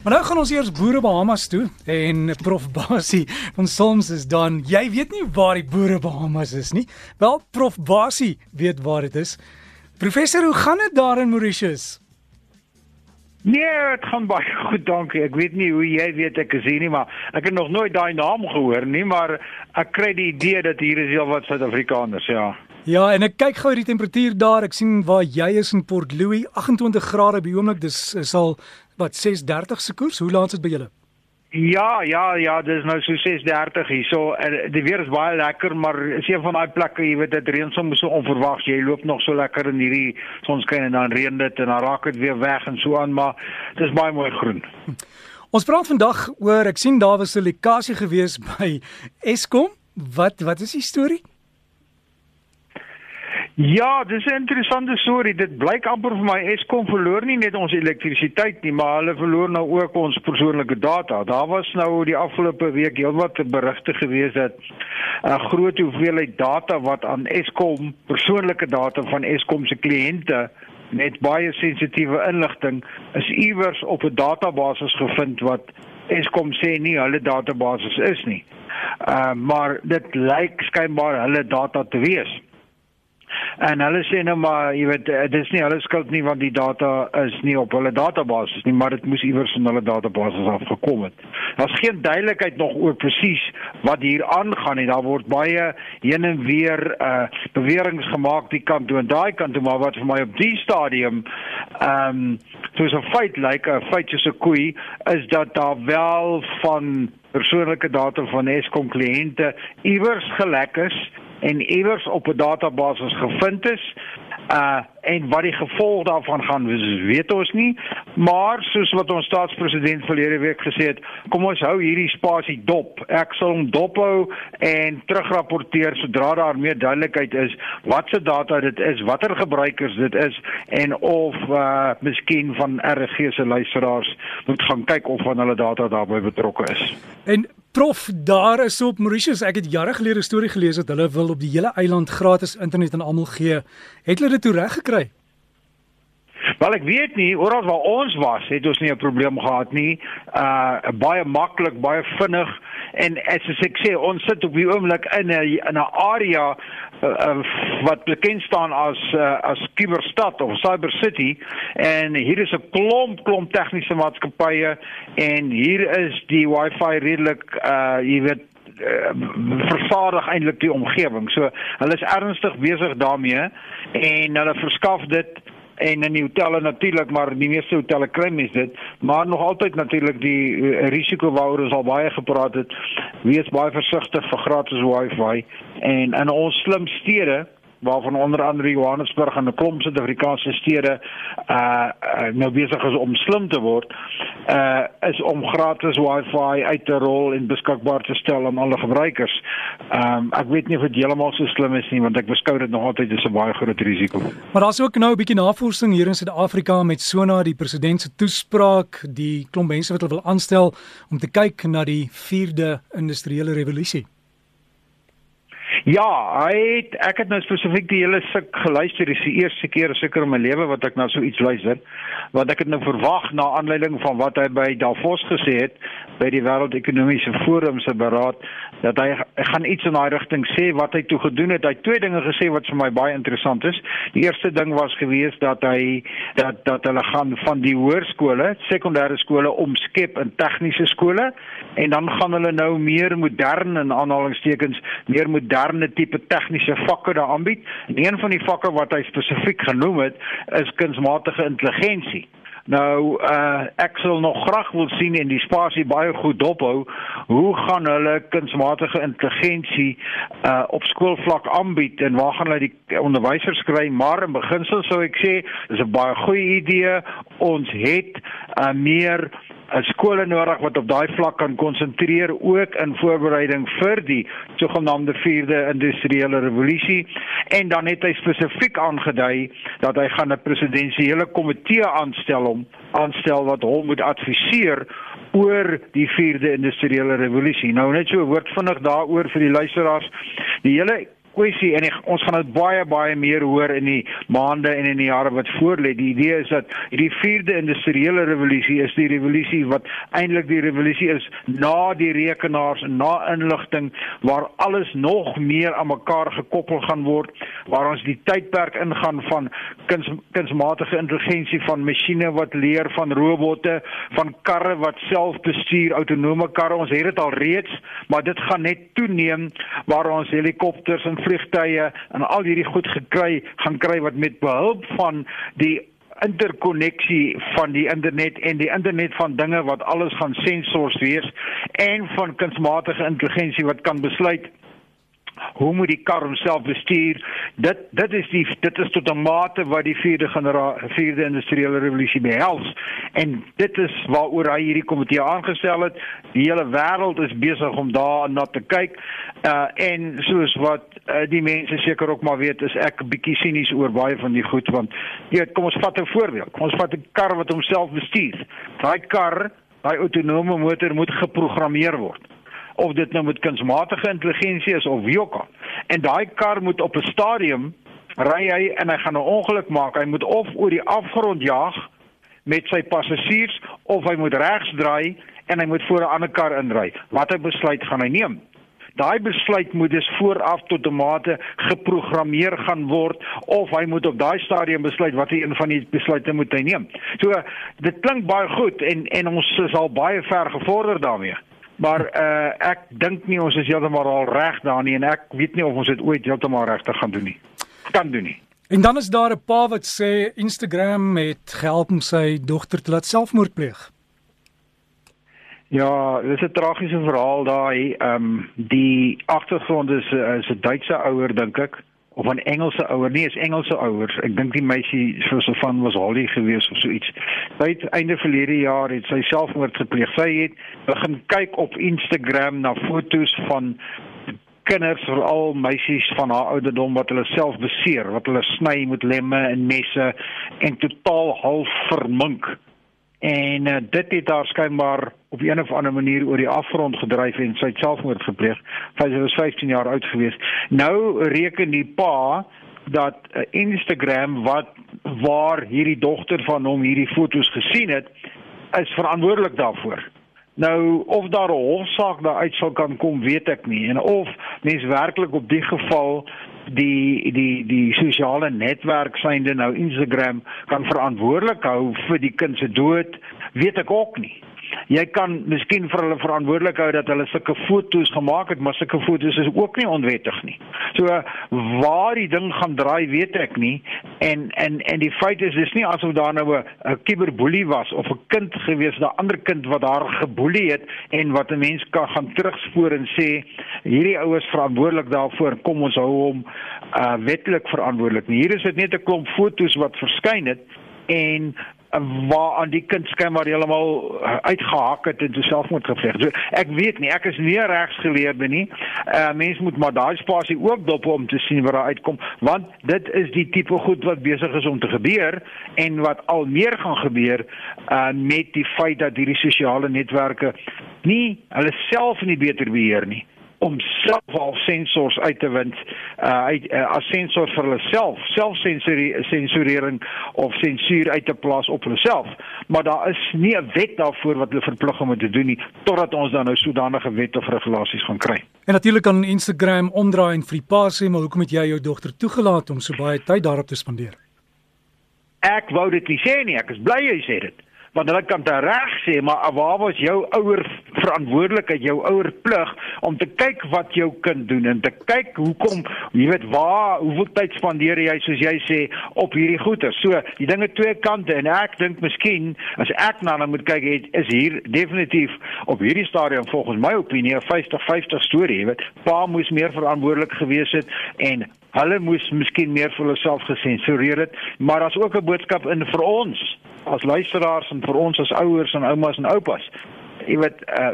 Maar nou gaan ons eers boere Bahamas toe en Prof Basie van Soms is dan. Jy weet nie waar die boere Bahamas is nie. Wel Prof Basie weet waar dit is. Professor, hoe gaan dit daar in Mauritius? Nee, dit gaan baie goed, dankie. Ek weet nie hoe jy weet ek is hier nie, maar ek het nog nooit daai naam gehoor nie, maar ek kry die idee dat hier is heelwat Suid-Afrikaners, ja. Ja, en ek kyk gou die temperatuur daar. Ek sien waar jy is in Port Louis, 28 grade by oomblik. Dis is al wat 6:30 se koers. Hoe laat is dit by julle? Ja, ja, ja, dis nou so 6:30 hier. So die weer is baie lekker, maar is een van daai plekke, jy weet, dit reën soms so onverwags. Jy loop nog so lekker in hierdie sonskyn en dan reën dit en dan raak dit weer weg en so aan, maar dis baie mooi groen. Ons praat vandag oor ek sien daar was 'n lekasie gewees by Eskom. Wat wat is die storie? Ja, dis 'n interessante storie. Dit blyk amper vir my Eskom verloor nie net ons elektrisiteit nie, maar hulle verloor nou ook ons persoonlike data. Daar was nou die afgelope week heelwat berigte gewees dat 'n groot hoeveelheid data wat aan Eskom, persoonlike data van Eskom se kliënte met baie sensitiewe inligting is iewers op 'n database gevind wat Eskom sê nie hulle database is nie. Uh maar dit lyk skynbaar hulle data te wees. En hulle sê nou maar, jy weet, dit is nie hulle skuld nie want die data is nie op hulle database nie, maar dit moes iewers van hulle database af gekom het. Daar's geen duidelikheid nog oor presies wat hier aangaan nie. Daar word baie heen en weer uh beweringe gemaak die kant toe en daai kant toe, maar wat vir my op die stadium ehm um, soos 'n feit lyk, 'n feit soos 'n koei, is dat daar wel van persoonlike data van Eskom kliënte iewers gelek is en iewers op 'n database gevind is. Uh en wat die gevolg daarvan gaan wees, weet ons nie. Maar soos wat ons staatspresident verlede week gesê het, kom ons hou hierdie spasie dop. Ek sal hom dophou en terugrapporteer sodra daar meer duidelikheid is watse data dit is, watter gebruikers dit is en of uh miskien van RG se luisteraars moet gaan kyk of van hulle data daarbey betrokke is. En Prof, daar is op Mauritius, ek het jare gelede 'n storie gelees dat hulle wil op die hele eiland gratis internet aan almal gee. Het hulle dit toe reg gekry? Wel ek weet nie, oral waar ons was, het ons nie 'n probleem gehad nie. Uh baie maklik, baie vinnig en as ek sê, ons sit op die oomblik in 'n in 'n area uh, uh, wat bekend staan as uh, as Cyberstad of Cyber City en hier is 'n klomp klomp tegniese maatskappye en hier is die wifi redelik uh jy weet uh, versadig eintlik die omgewing. So hulle is ernstig besig daarmee en hulle verskaf dit en in die hotelle natuurlik maar die meeste hotelle kry mens dit. Maar nog altyd natuurlik die uh, risiko waaroor ons al baie gepraat het wees baie versigtig vir gratis wifi. En in ons slim stede waarvan onder andere Johannesburg en 'n klomp Suid-Afrikaanse stede uh, uh nou besig is om slim te word uh is om gratis wifi uit te rol en beskikbaar te stel aan alle gebruikers. Um ek weet nie of dit heeltemal so slim is nie want ek beskou dit nog altyd as 'n baie groot risiko. Maar daar's ook nou 'n bietjie navorsing hier in Suid-Afrika met Sona die president se toespraak, die klomp mense wat hulle wil aanstel om te kyk na die 4de industriële revolusie. Ja, hy het ek het nou spesifiek die hele suk geluister, dis die eerste keer seker in my lewe wat ek na so iets luister. Want ek het nou verwag na aanleiding van wat hy by Davos gesê het by die Wêreldekonomiese Forum se beraad dat hy, hy gaan iets in daai rigting sê wat hy toe gedoen het. Hy het twee dinge gesê wat vir my baie interessant is. Die eerste ding was gewees dat hy dat dat hulle gaan van die hoërskole, sekondêre skole omskep in tegniese skole en dan gaan hulle nou meer modern in aanhalingstekens meer modern moderne tipe tegniese vakke daar aanbied. En een van die vakke wat hy spesifiek genoem het, is kunsmatige intelligensie. Nou uh ek sal nog graag wil sien en die spasie baie goed dophou. Hoe gaan hulle kunsmatige intelligensie uh op skoolvlak aanbied en waar gaan hulle die onderwysers kry? Maar in beginsel sou ek sê, dis 'n baie goeie idee. Ons het uh meer skole nodig wat op daai vlak kan konsentreer ook in voorbereiding vir die sogenaamde 4de industriële revolusie en dan het hy spesifiek aangedui dat hy gaan 'n presidensiële komitee aanstel om aanstel wat hom moet adviseer oor die 4de industriële revolusie. Nou net so 'n woord vinnig daaroor vir die luisteraars. Die hele kwessie en die, ons gaan dit baie baie meer hoor in die maande en in die jare wat voorlê. Die idee is dat hierdie vierde industriële revolusie is die revolusie wat eintlik die revolusie is na die rekenaars en na inligting waar alles nog meer aan mekaar gekoppel gaan word, waar ons die tydperk ingaan van kuns, kunsmatige intelligensie van masjiene wat leer van robotte, van karre wat self bestuur, autonome karre. Ons het dit al reeds, maar dit gaan net toeneem waar ons helikopters en vliegtye en al hierdie goed gekry gaan kry wat met behulp van die interkonneksie van die internet en die internet van dinge wat alles gaan sensors wees en van kunsmatige intelligensie wat kan besluit hoe moet die kar homself bestuur? Dit dit is die dit is tot 'n mate wat die vierde generasie vierde industriële revolusie behels. En dit is waaroor hy hierdie komitee aangestel het. Die hele wêreld is besig om daarna te kyk. Uh, en soos wat uh, die mense seker ook maar weet is ek 'n bietjie sinies oor baie van die goed want weet kom ons vat 'n voorbeeld. Kom ons vat 'n kar wat homself bestuur. Daai kar daai autonome motor moet geprogrammeer word of dit nou met kunsmatige intelligensie is of wie ook al. En daai kar moet op 'n stadium ry hy en hy gaan 'n ongeluk maak. Hy moet of oor die afgrond jaag met sy passasiers of hy moet regs draai en hy moet voor 'n ander kar inry. Watter besluit gaan hy neem? Daai besluit moet dus vooraf tot 'n mate geprogrammeer gaan word of hy moet op daai stadium besluit watter een van die besluite moet hy neem. So dit klink baie goed en en ons is al baie ver gevorder daarmee. Maar uh ek dink nie ons is heeltemal al reg daar nie en ek weet nie of ons dit ooit heeltemal regtig gaan doen nie. Kan doen nie. En dan is daar 'n pa wat sê Instagram het gehelp om sy dogter te laat selfmoord pleeg. Ja, dit is 'n tragiese verhaal daai. Ehm um, die agtergrond is 'n Duitse ouer dink ek of 'n Engelse ouer, nee, is Engelse ouers. Ek dink die meisie soos so van was Holly geweest of so iets. Sy het einde verlede jaar het sy selfmoord gepleeg. Sy het begin kyk op Instagram na foto's van kinders, veral meisies van haar ouderdom wat hulle self beseer, wat hulle sny met lemme en messe en totaal half vermink en uh, dit het haar skynbaar op 'n of ander manier oor die afgrond gedryf en sy selfmoord gepleeg. Sy was 15 jaar oud gewees. Nou reken die pa dat uh, Instagram wat waar hierdie dogter van hom hierdie foto's gesien het, is verantwoordelik daarvoor. Nou of daar 'n hofsaak daaruit sal kan kom, weet ek nie en of mens werklik op die geval die die die sosiale netwerk synde nou Instagram kan verantwoordelik hou vir die kind se dood, weet ek ook nie. Jy kan miskien vir hulle verantwoordelik hou dat hulle sulke foto's gemaak het, maar sulke foto's is ook nie onwettig nie. So waar die ding gaan draai, weet ek nie. En en en die feit is dis nie asof daar nou 'n kiberboelie was of 'n kind gewees, 'n ander kind wat daar geboelie het en wat 'n mens kan gaan terugspoor en sê hierdie ouers verantwoordelik daarvoor, kom ons hou hom uh wettelik verantwoordelik. Hier is dit net 'n klomp foto's wat verskyn het en waar aan die kind skynbaar heeltemal uh, uitgehak het en selfmoord gepleeg. So ek weet nie, ek is nie regsgeleerde nie. Uh mens moet maar daai spasie ook dop om te sien wat daar uitkom, want dit is die tipe goed wat besig is om te gebeur en wat al meer gaan gebeur uh met die feit dat hierdie sosiale netwerke nie hulle self nie beter beheer nie om self al sensors uit te wind uh uit uh, as sensors vir hulle self selfsensurering of sensuur uit te plaas op hulle self. Maar daar is nie 'n wet daarvoor wat hulle verplig om te doen nie totdat ons dan nou sodanige wet of regulasies gaan kry. En natuurlik kan Instagram omdraai en vir die pa sê maar hoekom het jy jou dogter toegelaat om so baie tyd daarop te spandeer? Ek wou dit nie sê nie ek is bly jy sê dit want hulle kan dit reg sê maar waar was jou ouer verantwoordelikheid jou ouer plig om te kyk wat jou kind doen en te kyk hoekom jy weet waar hoeveel tyd spandeer jy soos jy sê op hierdie goeie. So die dinge twee kante en ek dink miskien as ek na hulle moet kyk het, is hier definitief op hierdie stadium volgens my opinie 'n 50 50 storie jy weet. Pa moes meer verantwoordelik gewees het en Hulle moes miskien meer vir hulself gesensureer het, maar daar's ook 'n boodskap in vir ons as luisteraars en vir ons as ouers en oumas en oupas. Jy weet, uh,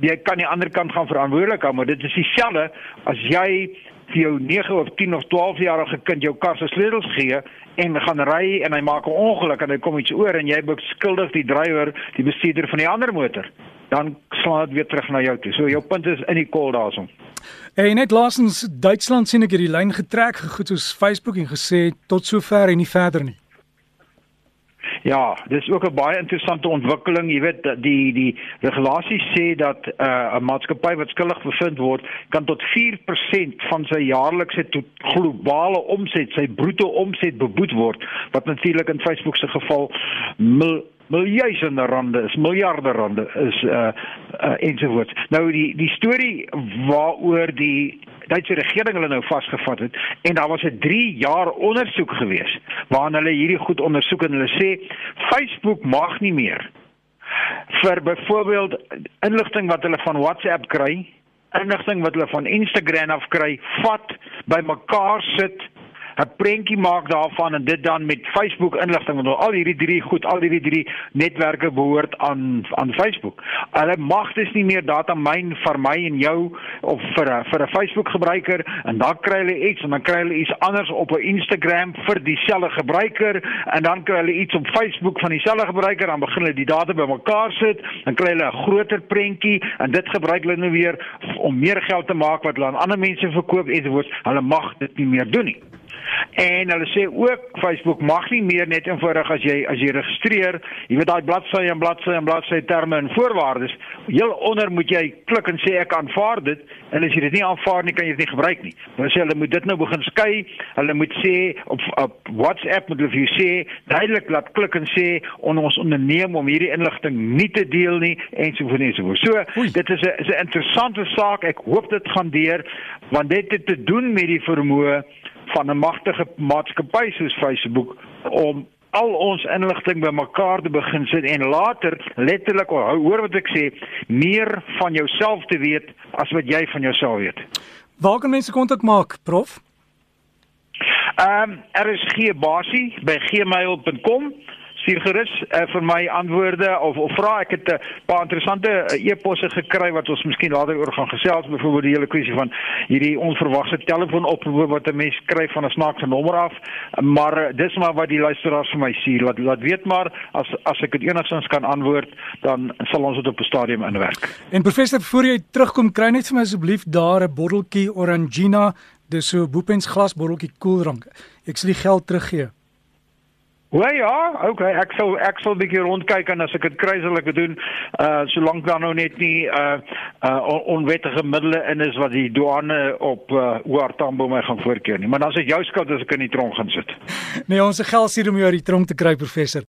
jy kan nie ander kant gaan verantwoordelik hou, maar dit is dieselfde as jy vir jou 9 of 10 of 12 jarige kind jou kar se sleutels gee en gaan ry en hy maak 'n ongeluk en hy kom iets oor en jy beskuldig die drywer, die bestuurder van die ander motor. Dan slaan dit weer terug na jou toe. So jou punt is in die kol daarson. En net laasens Duitsland sien ek hierdie lyn getrek gegoed soos Facebook en gesê tot sover en nie verder nie. Ja, dis ook 'n baie interessante ontwikkeling. Jy weet die die regulasies sê dat 'n uh, 'n maatskappy wat skuldig bevind word, kan tot 4% van sy jaarlikse globale omset, sy bruto omset beboet word, wat natuurlik in Facebook se geval mil miljoene rande is, miljarde rande is uh, uh ensovoorts. Nou die die storie waaroor die Duitse regering hulle nou vasgevat het en daar was 'n 3 jaar ondersoek gewees waarin hulle hierdie goed ondersoek en hulle sê Facebook mag nie meer vir byvoorbeeld inligting wat hulle van WhatsApp kry, inligting wat hulle van Instagram af kry, vat by mekaar sit 'n prentjie maak daarvan en dit dan met Facebook inligting want al hierdie drie goed, al hierdie drie netwerke behoort aan aan Facebook. Hulle mag dus nie meer data myn vir my en jou of vir vir 'n Facebook gebruiker en dan kry hulle iets en dan kry hulle iets anders op 'n Instagram vir dieselfde gebruiker en dan kry hulle iets op Facebook van dieselfde gebruiker dan begin hulle die data bymekaar sit dan kry hulle 'n groter prentjie en dit gebruik hulle nou weer om meer geld te maak wat hulle aan ander mense verkoop ensovoorts. Hulle mag dit nie meer doen nie. En hulle sê ook Facebook mag nie meer net eenvoudig as jy as jy registreer, jy weet daai bladsy en bladsy en bladsy terme en voorwaardes, heel onder moet jy klik en sê ek aanvaar dit en as jy dit nie aanvaar nie kan jy dit nie gebruik nie. Hulle sê hulle moet dit nou begin skei. Hulle moet sê op op WhatsApp moet hulle vir sê duidelik laat klik en sê on, ons onderneem om hierdie inligting nie te deel nie en so voort en so voort. So Oei. dit is 'n is 'n interessante saak. Ek hoop dit gaan deur want dit het te doen met die vermoë van 'n magtige maatskappy soos Facebook om al ons inligting bymekaar te begin sit en later letterlik hoor wat ek sê meer van jouself te weet as wat jy van jouself weet. Waar kan mense kontak maak, prof? Ehm um, er is gee basie by gmail.com stuur gerus uh, vir my antwoorde of of vra ek het 'n uh, paar interessante uh, e-posse gekry wat ons miskien later oor gaan gesels. Byvoorbeeld die hele kwessie van hierdie onverwagse telefoonoproep wat 'n mens kry van 'n snaakse nommer af. Maar uh, dis maar wat die luisteraars vir my stuur. Laat laat weet maar as as ek dit enigstens kan antwoord dan sal ons dit op 'n stadium inwerk. En professor voor jy terugkom kry net vir my asseblief daar 'n botteltjie orangina. Dis so boepens glasbotteltjie koeldrank. Ek sal die geld teruggee O ja, okay, ek sal ek sal 'n bietjie rondkyk en as ek dit kry sal ek dit doen. Uh solank daar nou net nie uh uh on onwettige middele in is wat die douane op uh Oortambo my gaan voorkeer nie. Maar dan is dit jou skuld as ek in die tronk gaan sit. Nee, ons se geld hier om jou uit die tronk te kry, professor.